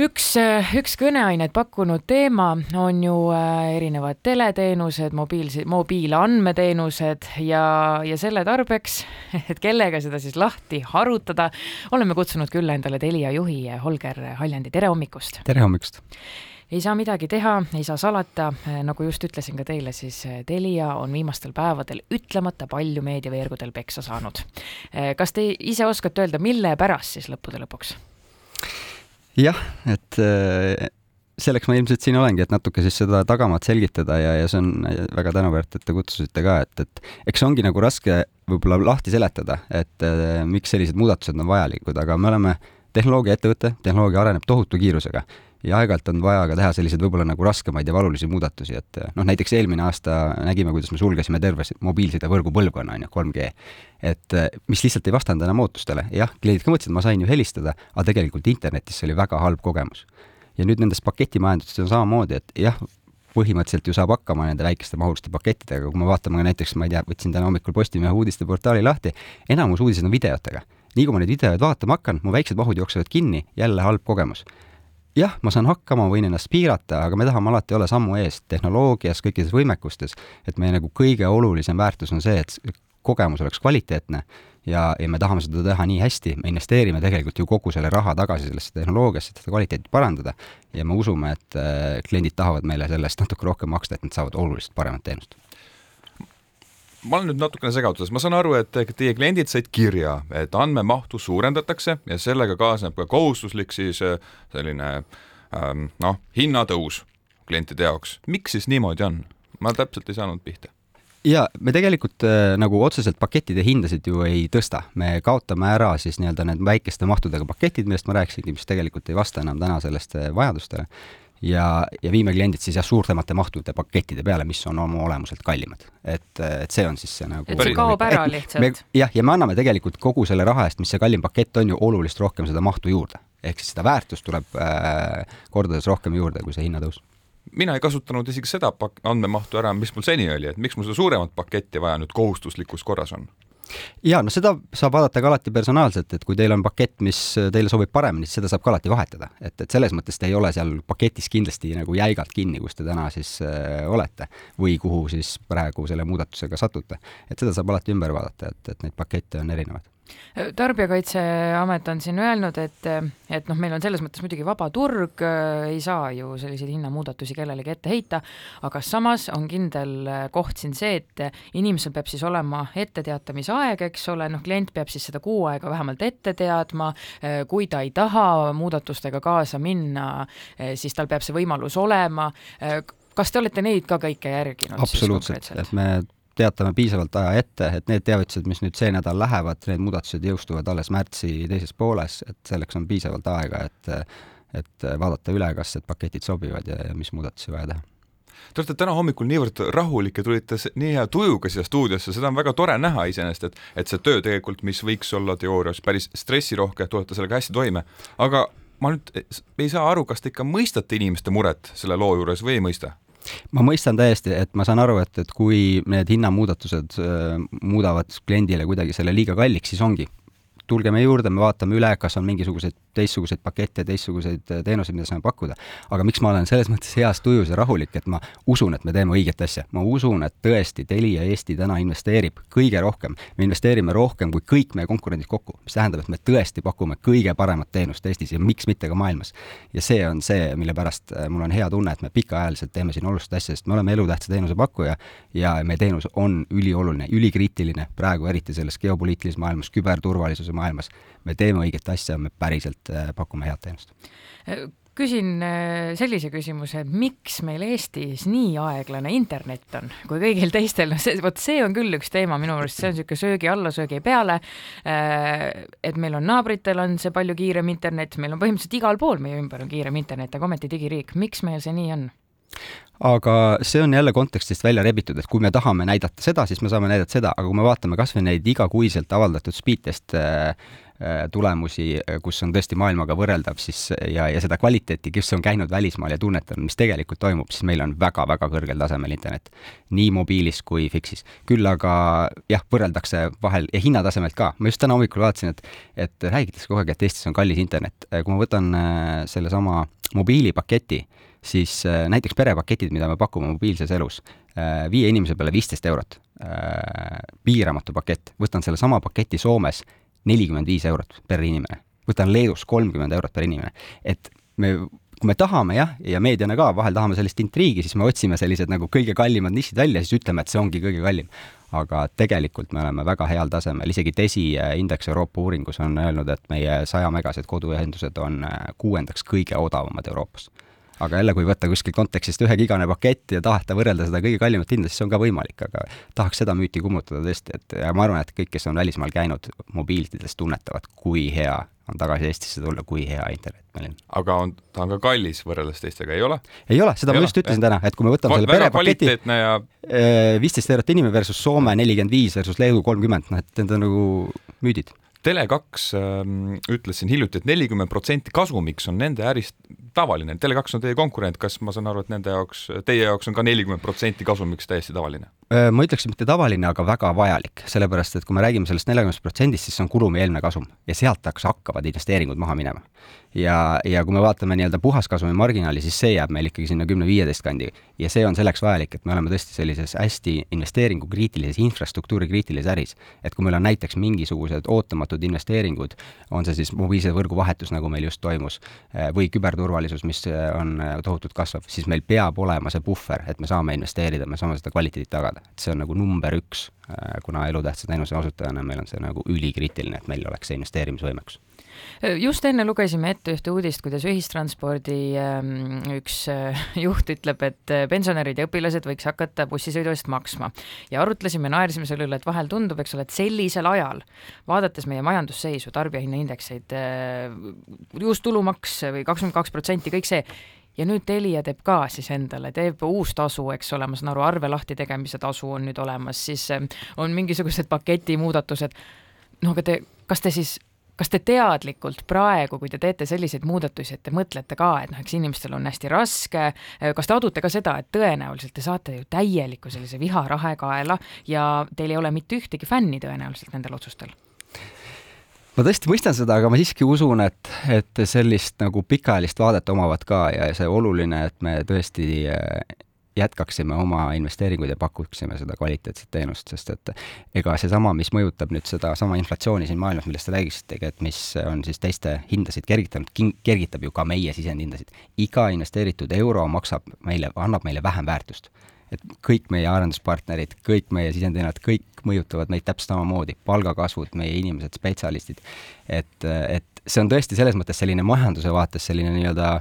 üks, üks kõneainet pakkunud teema on ju äh, erinevad teleteenused, mobiilse, mobiilandmeteenused ja, ja selle tarbeks, et kellega seda siis lahti harutada, oleme kutsunud külla endale Telia juhi Holger Haljandi, tere hommikust! tere hommikust! ei saa midagi teha, ei saa salata, nagu just ütlesin ka teile, siis Telia on viimastel päevadel ütlemata palju meediaveergudel peksa saanud. kas te ise oskate öelda, mille pärast siis lõppude lõpuks? Jah, et äh, selleks ma ilmselt siin olengi, et natuke siis seda tagamaad selgitada ja, ja see on väga tänuväärt, et te kutsusite ka, et, et eks ongi nagu raske võib-olla lahti seletada, et äh, miks sellised muudatused on vajalikud, aga me oleme tehnoloogiaettevõte, tehnoloogia areneb tohutu kiirusega ja aeg-ajalt on vaja ka teha selliseid võib-olla nagu raskemaid ja valulisi muudatusi, et noh, näiteks eelmine aasta nägime, kuidas me sulgesime terve mobiilsidevõrgu põlvkonna, on ju, 3G. et mis lihtsalt ei vastanud enam ootustele, jah, kliendid ka mõtlesid, ma sain ju helistada, aga tegelikult internetis see oli väga halb kogemus. ja nüüd nendes paketimajandustes on samamoodi, et jah, põhimõtteliselt ju saab hakkama nende väikeste mahuliste pakettidega, kui me vaatame näiteks, ma ei tea, võtsin täna hommikul Postimehe uudisteportaali lahti, enamus uudiseid on videotega. nii kui ma neid videoid vaatama hakkan, mu väiksed mahud jooksevad kinni, jälle halb kogemus jah, ma saan hakkama, võin ennast piirata, aga me tahame alati olla sammu ees tehnoloogias, kõikides võimekustes, et meie nagu kõige olulisem väärtus on see, et kogemus oleks kvaliteetne ja, ja me tahame seda teha nii hästi, me investeerime tegelikult ju kogu selle raha tagasi sellesse tehnoloogiasse, et seda kvaliteeti parandada. Ja me usume, et äh, kliendid tahavad meile selle eest natuke rohkem maksta, et nad saavad oluliselt paremat teenust ma olen nüüd natukene segaduses, ma saan aru, et teie kliendid said kirja, et andmemahtu suurendatakse ja sellega kaasneb ka kohustuslik siis äh, selline ähm, noh, hinnatõus klientide jaoks. miks siis niimoodi on? ma täpselt ei saanud pihta ja me tegelikult äh, nagu otseselt pakettide hindasid ju ei tõsta, me kaotame ära siis nii-öelda need väikeste mahtudega paketid, millest ma rääkisingi, mis tegelikult ei vasta enam täna selliste vajadustele ja, ja viime kliendid siis jah, suurtemate mahtude pakettide peale, mis on oma olemuselt kallimad. et, et see on siis see nagu et see kaob ära lihtsalt? jah, ja me anname tegelikult kogu selle raha eest, mis see kallim pakett on ju, oluliselt rohkem seda mahtu juurde. ehk siis seda väärtust tuleb äh, kordades rohkem juurde kui see hinnatõus mina ei kasutanud isegi seda andmemahtu ära, mis mul seni oli, et miks mul seda suuremat paketti vaja nüüd kohustuslikus korras on ja no seda saab vaadata ka alati personaalselt, et kui teil on pakett, mis teile sobib paremini, siis seda saab ka alati vahetada, et, et selles mõttes te ei ole seal paketis kindlasti nagu jäigalt kinni, kus te täna siis äh, olete või kuhu siis praegu selle muudatusega satute. et seda saab alati ümber vaadata, et, et neid pakette on erinevaid tarbijakaitseamet on siin öelnud, et, et noh, meil on selles mõttes muidugi vaba turg, ei saa ju selliseid hinnamuudatusi kellelegi ette heita, aga samas on kindel koht siin see, et inimesel peab siis olema etteteatamisaeg, eks ole, noh, klient peab siis seda kuu aega vähemalt ette teadma, kui ta ei taha muudatustega kaasa minna, siis tal peab see võimalus olema. kas te olete neid ka kõike järginud? absoluutselt, et me teatame piisavalt aja ette, et need teavitused, mis nüüd see nädal lähevad, need muudatused jõustuvad alles märtsi teises pooles, et selleks on piisavalt aega, et et vaadata üle, kas need paketid sobivad ja, ja mis muudatusi vaja teha Te olete täna hommikul niivõrd rahulik ja tulite nii hea tujuga siia stuudiosse, seda on väga tore näha iseenesest, et et see töö tegelikult, mis võiks olla teoorias päris stressirohke, tulete sellega hästi toime, aga ma nüüd ei saa aru, kas te ikka mõistate inimeste muret selle loo juures või ei mõista? Ma mõistan täiesti, et ma saan aru, et, et kui need hinnamuudatused äh, muudavad kliendile kuidagi selle liiga kalliks, siis ongi, tulge meie juurde, me vaatame üle, kas on mingisuguseid teistsuguseid pakette, teistsuguseid äh, teenuseid, mida saame pakkuda. aga miks ma olen selles mõttes heas tujus ja rahulik, et ma usun, et me teeme õiget asja. ma usun, et tõesti Telia Eesti täna investeerib kõige rohkem. me investeerime rohkem kui kõik meie konkurendid kokku, mis tähendab, et me tõesti pakume kõige paremat teenust Eestis ja miks mitte ka maailmas. ja see on see, mille pärast äh, mul on hea tunne, et me pikaajaliselt teeme siin olulist asja, sest me oleme elutähtsa teenuse pakkuja ja meie teenus on ülioluline, ülikriitiline praegu eriti selles geopoliitilises maailmas, küberturvalisuse maailmas. me teeme õiget asja, me päriselt äh, pakume head teenust küsin äh, sellise küsimuse, et miks meil Eestis nii aeglane internet on, kui kõigil teistel, noh, see, vot see on küll üks teema minu arust, see on niisugune söögi alla, söögi peale. Äh, et meil on naabritel on see palju kiirem internet, meil on põhimõtteliselt igal pool meie ümber on kiirem internet, aga ometi digiriik, miks meil see nii on? aga see on jälle kontekstist välja rebitud, et kui me tahame näidata seda, siis me saame näidata seda, aga kui me vaatame kas või neid igakuiselt avaldatud speed test'e äh, tulemusi, kus on tõesti maailmaga võrreldav, siis ja, ja seda kvaliteeti, kes on käinud välismaal ja tunnetanud, mis tegelikult toimub, siis meil on väga-väga kõrgel tasemel internet. nii mobiilis kui fix'is. küll aga jah, võrreldakse vahel ja hinnatasemelt ka. ma just täna hommikul vaatasin, et, et räägitakse kogu aeg, et Eestis on kallis internet. kui ma võtan sellesama mobiilipaketi, siis näiteks perepaketid, mida me pakume mobiilses elus, viie inimese peale viisteist eurot Äh, piiramatu pakett, võtan sellesama paketi Soomes nelikümmend viis eurot per inimene, võtan Leedus kolmkümmend eurot per inimene, et me kui me tahame jah, ja meediana ka vahel tahame sellist intriigi, siis me otsime sellised nagu kõige kallimad nišid välja, siis ütleme, et see ongi kõige kallim. aga tegelikult me oleme väga heal tasemel, isegi DESI äh, indeks Euroopa uuringus on öelnud, et meie sajamegased koduühendused on äh, kuuendaks kõige odavamad Euroopas aga jälle, kui võtta kuskilt kontekstist ühegigane pakett ja tahta võrrelda seda kõige kallimat hinda, siis see on ka võimalik, aga tahaks seda müüti kummutada tõesti, et ja ma arvan, et kõik, kes on välismaal käinud mobiilsides, tunnetavad, kui hea on tagasi Eestisse tulla, kui hea internet meil on. aga on, ta on ka kallis võrreldes teistega, ei ole? ei ole, seda ei ma just ütlesin täna, et kui me võtame Va selle perepaketi, ja eh, viisteist eurot inimene versus Soome nelikümmend viis versus Leedu kolmkümmend, noh et need on nagu müüdid Tele2 ähm, ütles siin hiljuti et, et nelikümmend protsenti kasumiks on nende ärist tavaline. Tele2 on teie konkurent, kas ma saan aru, et nende jaoks, teie jaoks on ka nelikümmend protsenti kasumiks täiesti tavaline? Ma ütleksin mitte tavaline, aga väga vajalik, sellepärast et kui me räägime sellest neljakümnest protsendist, siis see on kulumieelne kasum ja sealt hakkavad investeeringud maha minema ja, ja kui me vaatame nii-öelda puhaskasumi marginaali, siis see jääb meil ikkagi sinna kümne-viieteist kandi. ja see on selleks vajalik, et me oleme tõesti sellises hästi investeeringukriitilises, infrastruktuuri kriitilises äris. et kui meil on näiteks mingisugused ootamatud investeeringud, on see siis mobiilse võrgu vahetus, nagu meil just toimus, või küberturvalisus, mis on tohutult kasvav, siis meil peab olema see puhver, et me saame investeerida, me saame seda kvaliteeti tagada. Et see on nagu number üks, kuna elutähtsa teenuse osutajana meil on see nagu ülikriitiline, et meil oleks see investeerimisvõimekus just enne lugesime ette ühte uudist, kuidas ühistranspordi ähm, üks äh, juht ütleb, et äh, pensionärid ja õpilased võiks hakata bussisõidu eest maksma. ja arutlesime, naersime selle üle, et vahel tundub, eks ole, et sellisel ajal, vaadates meie majandusseisu, tarbijahinnaindekseid, äh, just tulumaks või kakskümmend kaks protsenti, kõik see, ja nüüd Telia teeb ka siis endale, teeb uus tasu, eks ole, ma saan aru, arve lahti tegemise tasu on nüüd olemas, siis on mingisugused paketimuudatused. no aga te, kas te siis kas te teadlikult praegu, kui te teete selliseid muudatusi, et te mõtlete ka, et noh, eks inimestel on hästi raske, kas te adute ka seda, et tõenäoliselt te saate ju täieliku sellise viharahe kaela ja teil ei ole mitte ühtegi fänni tõenäoliselt nendel otsustel? Ma tõesti mõistan seda, aga ma siiski usun, et, et sellist nagu pikaajalist vaadet omavad ka ja see oluline, et me tõesti jätkaksime oma investeeringuid ja pakuksime seda kvaliteetset teenust, sest et ega seesama, mis mõjutab nüüd sedasama inflatsiooni siin maailmas, millest te rääkisitegi, et mis on siis teiste hindasid kergitanud, kergitab ju ka meie sisendhindasid. iga investeeritud euro maksab meile, annab meile vähem väärtust. Et kõik meie arenduspartnerid, kõik meie sisendhinnad, kõik mõjutavad meid täpselt samamoodi, palgakasvud, meie inimesed, spetsialistid, et, et see on tõesti selles mõttes selline majanduse vaates selline nii-öelda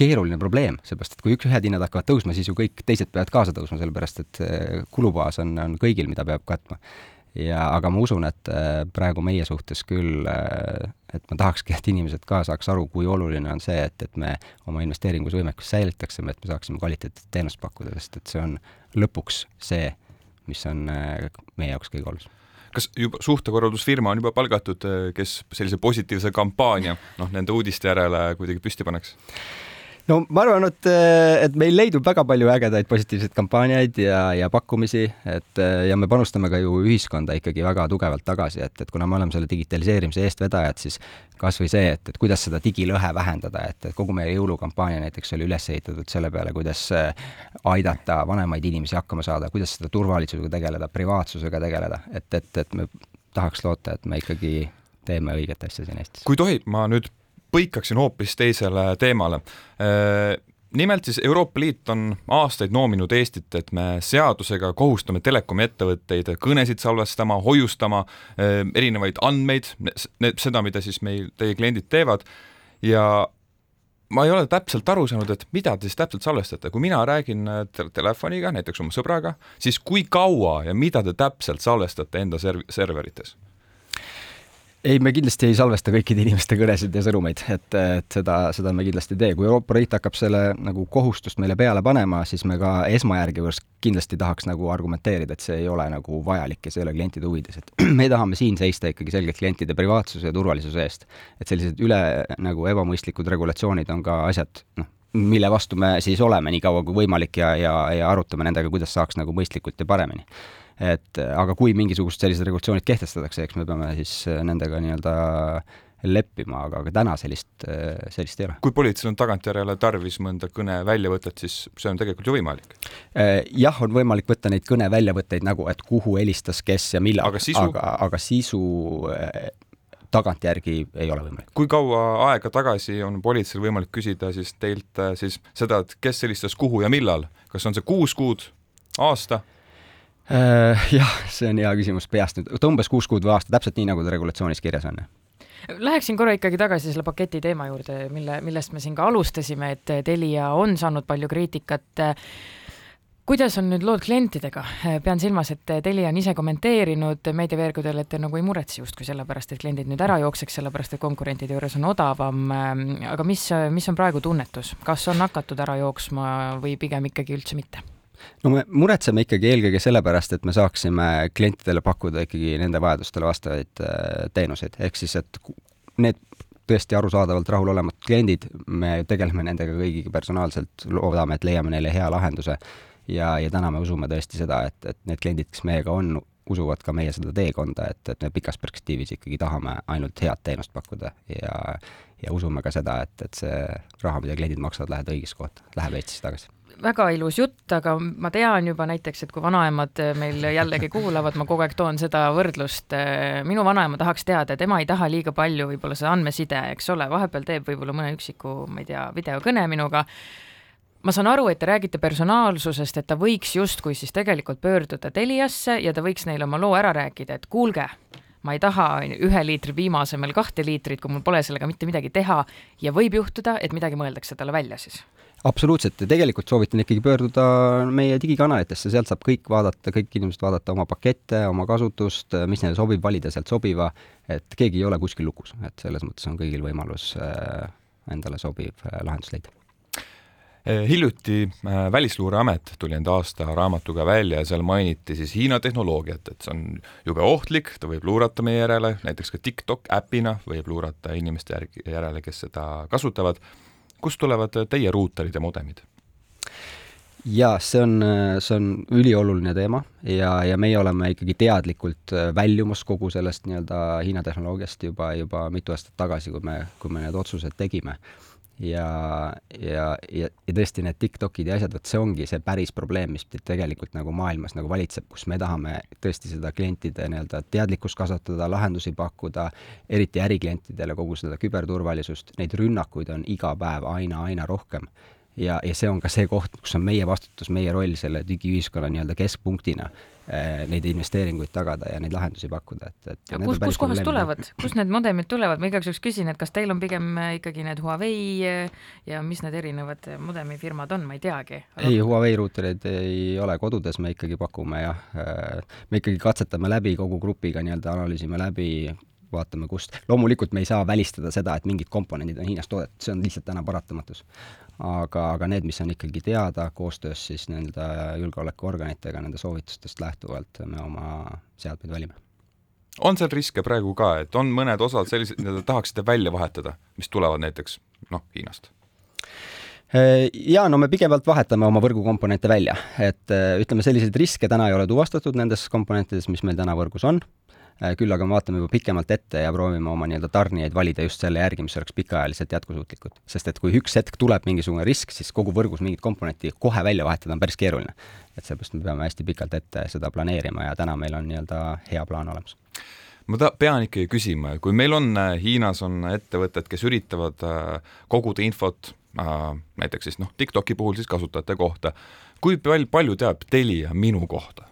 keeruline probleem, seepärast et kui üks, ühed hinnad hakkavad tõusma, siis ju kõik teised peavad kaasa tõusma, sellepärast et kulubaas on, on kõigil, mida peab katma. Ja aga ma usun, et äh, praegu meie suhtes küll, äh, et ma tahakski, et inimesed ka saaks aru, kui oluline on see, et, et me oma investeeringusvõimekust säilitaksime, et me saaksime kvaliteetset teenust pakkuda, sest et see on lõpuks see, mis on äh, meie jaoks kõige olulisem kas juba suhtekorraldusfirma on juba palgatud, kes sellise positiivse kampaania noh, nende uudiste järele kuidagi püsti paneks? No ma arvan, et, et meil leidub väga palju ägedaid positiivseid kampaaniaid ja, ja pakkumisi, et ja me panustame ka ju ühiskonda ikkagi väga tugevalt tagasi, et, et kuna me oleme selle digitaliseerimise eestvedajad, siis kasvõi see, et, et kuidas seda digilõhe vähendada, et, et kogu meie jõulukampaania näiteks oli üles ehitatud selle peale, kuidas aidata vanemaid inimesi hakkama saada, kuidas seda turvalisusega tegeleda, privaatsusega tegeleda, et, et, et me tahaks loota, et me ikkagi teeme õiget asja siin Eestis. kui tohib, ma nüüd põikaksin hoopis teisele teemale. Äh, nimelt siis Euroopa Liit on aastaid noominud Eestit, et me seadusega kohustame telekomi ettevõtteid kõnesid salvestama, hoiustama äh, erinevaid andmeid, seda, mida siis meil, teie kliendid teevad ja ma ei ole täpselt aru saanud, et mida te siis täpselt salvestate, kui mina räägin äh, te telefoniga, näiteks oma sõbraga, siis kui kaua ja mida te täpselt salvestate enda serv-, serverites? Ei, me kindlasti ei salvesta kõikide inimeste kõnesid ja sõnumeid, et, et seda, seda me kindlasti ei tee. kui Euroopa Liit hakkab selle nagu kohustust meile peale panema, siis me ka esmajärjekorras kindlasti tahaks nagu argumenteerida, et see ei ole nagu vajalik ja see ei ole klientide huvides, et me tahame siin seista ikkagi selgelt klientide privaatsuse ja turvalisuse eest. et sellised üle nagu ebamõistlikud regulatsioonid on ka asjad, noh, mille vastu me siis oleme nii kaua kui võimalik ja, ja, ja arutame nendega, kuidas saaks nagu mõistlikult ja paremini et aga kui mingisugused sellised regulatsioonid kehtestatakse, eks me peame siis nendega nii-öelda leppima, aga, aga täna sellist, sellist ei ole. kui politseil on tagantjärele tarvis mõnda kõneväljavõtet, siis see on tegelikult ju võimalik? jah, on võimalik võtta neid kõneväljavõtteid nagu, et kuhu helistas kes ja millal, aga sisu, aga, aga sisu tagantjärgi ei ole võimalik. kui kaua aega tagasi on politseil võimalik küsida siis teilt siis seda, et kes helistas kuhu ja millal, kas on see kuus kuud, aasta? Äh, jah, see on hea küsimus peast nüüd, umbes kuus kuud või aasta, täpselt nii, nagu ta regulatsioonis kirjas on. Läheksin korra ikkagi tagasi selle paketi teema juurde, mille, millest me siin ka alustasime, et Telia on saanud palju kriitikat. kuidas on nüüd lood klientidega? pean silmas, et Telia on ise kommenteerinud meediaveergudel, et te nagu ei muretse justkui sellepärast, et kliendid nüüd ära jookseks, sellepärast et konkurentide juures on odavam. aga mis, mis on praegu tunnetus, kas on hakatud ära jooksma või pigem ikkagi üldse mitte? No me muretseme ikkagi eelkõige sellepärast, et me saaksime klientidele pakkuda ikkagi nende vajadustele vastavaid äh, teenuseid, ehk siis et need tõesti arusaadavalt rahulolematud kliendid, me tegeleme nendega kõigiga personaalselt, loodame, et leiame neile hea lahenduse ja, ja täna me usume tõesti seda, et, et need kliendid, kes meiega on, usuvad ka meie seda teekonda, et, et me pikas perspektiivis ikkagi tahame ainult head teenust pakkuda ja ja usume ka seda, et, et see raha, mida kliendid maksavad, läheb õigesse kohta, läheb Eestisse tagasi väga ilus jutt, aga ma tean juba näiteks, et kui vanaemad meil jällegi kuulavad, ma kogu aeg toon seda võrdlust, minu vanaema tahaks teada, tema ei taha liiga palju võib-olla seda andmeside, eks ole, vahepeal teeb võib-olla mõne üksiku, ma ei tea, videokõne minuga, ma saan aru, et te räägite personaalsusest, et ta võiks justkui siis tegelikult pöörduda Teliasse ja ta võiks neile oma loo ära rääkida, et kuulge, ma ei taha ühe liitri piima asemel kahte liitrit, kui mul pole sellega mitte midagi teha ja võib juhtuda, et midagi mõeldakse talle välja siis absoluutselt. Ja tegelikult soovitan ikkagi pöörduda meie digikanalitesse, sealt saab kõik vaadata, kõik inimesed vaadata oma pakette, oma kasutust, mis neile sobib, valida sealt sobiva, et keegi ei ole kuskil lukus, et selles mõttes on kõigil võimalus äh, endale sobiv äh, lahendus leida. Äh, hiljuti Välisluureamet tuli enda aasta raamatuga välja ja seal mainiti siis Hiina tehnoloogiat, et see on jube ohtlik, ta võib luurata meie järele, näiteks ka TikTok äpina võib luurata inimeste järgi, järele, kes seda kasutavad kust tulevad teie ruuterid ja modemid? jaa, see on, see on ülioluline teema ja, ja meie oleme ikkagi teadlikult väljumas kogu sellest nii-öelda Hiina tehnoloogiast juba, juba mitu aastat tagasi, kui me, kui me need otsused tegime ja, ja, ja, ja tõesti need TikTokid ja asjad, vot see ongi see päris probleem, mis tegelikult nagu maailmas nagu valitseb, kus me tahame tõesti seda klientide nii-öelda teadlikkust kasvatada, lahendusi pakkuda, eriti äriklientidele kogu seda küberturvalisust, neid rünnakuid on iga päev aina, aina rohkem ja, ja see on ka see koht, kus on meie vastutus, meie roll selle digiühiskonna nii-öelda keskpunktina Eh, neid investeeringuid tagada ja neid lahendusi pakkuda, et, et kus, kus kohast tulevad, kust need modemid tulevad, ma igaks juhuks küsin, et kas teil on pigem eh, ikkagi need Huawei eh, ja mis need erinevad modemifirmad on, ma ei teagi. Aga.... ei, Huawei ruutereid ei ole kodudes, me ikkagi pakume jah, me ikkagi katsetame läbi kogu grupiga nii-öelda, analüüsime läbi, vaatame, kust, loomulikult me ei saa välistada seda, et mingid komponendid on Hiinas toodetud, see on lihtsalt täna paratamatus aga, aga need, mis on ikkagi teada, koostöös siis nende julgeolekuorganitega, nende soovitustest lähtuvalt me oma seadmeid valime. on seal riske praegu ka, et on mõned osad sellised, mida te tahaksite välja vahetada, mis tulevad näiteks noh, Hiinast? ja no me pigevalt vahetame oma võrgukomponente välja, et ütleme, selliseid riske täna ei ole tuvastatud nendes komponentides, mis meil täna võrgus on Äh, küll aga me vaatame juba pikemalt ette ja proovime oma nii-öelda tarnijaid valida just selle järgi, mis oleks pikaajaliselt jätkusuutlikud. sest et kui üks hetk tuleb mingisugune risk, siis kogu võrgus mingit komponenti kohe välja vahetada on päris keeruline. et seepärast me peame hästi pikalt ette seda planeerima ja täna meil on nii-öelda hea plaan olemas ma ta-, pean ikkagi küsima, kui meil on äh, Hiinas on ettevõtted, kes üritavad äh, koguda infot näiteks siis noh, TikToki puhul siis kasutajate kohta, kui pal-, palju teab Telia minu kohta?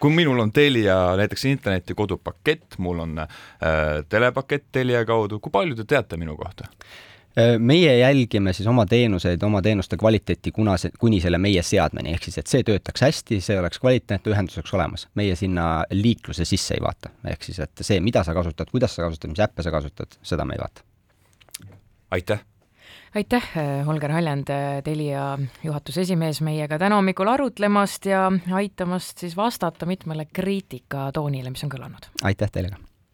Kui minul on Telia näiteks interneti kodupakett, mul on äh, telepakett Telia kaudu, kui palju te teate minu kohta? meie jälgime siis oma teenuseid, oma teenuste kvaliteeti, kuna see, kuni selle meie seadmeni, ehk siis et see töötaks hästi, see oleks kvaliteetne, ühendus oleks olemas. meie sinna liikluse sisse ei vaata, ehk siis et see, mida sa kasutad, kuidas sa kasutad, mis äppe sa kasutad, seda me ei vaata. aitäh! Aitäh, Holger Haljand, Telia juhatuse esimees, meiega täna hommikul arutlemast ja aitamast siis vastata mitmele kriitikatoonile, mis on kõlanud. aitäh teile ka!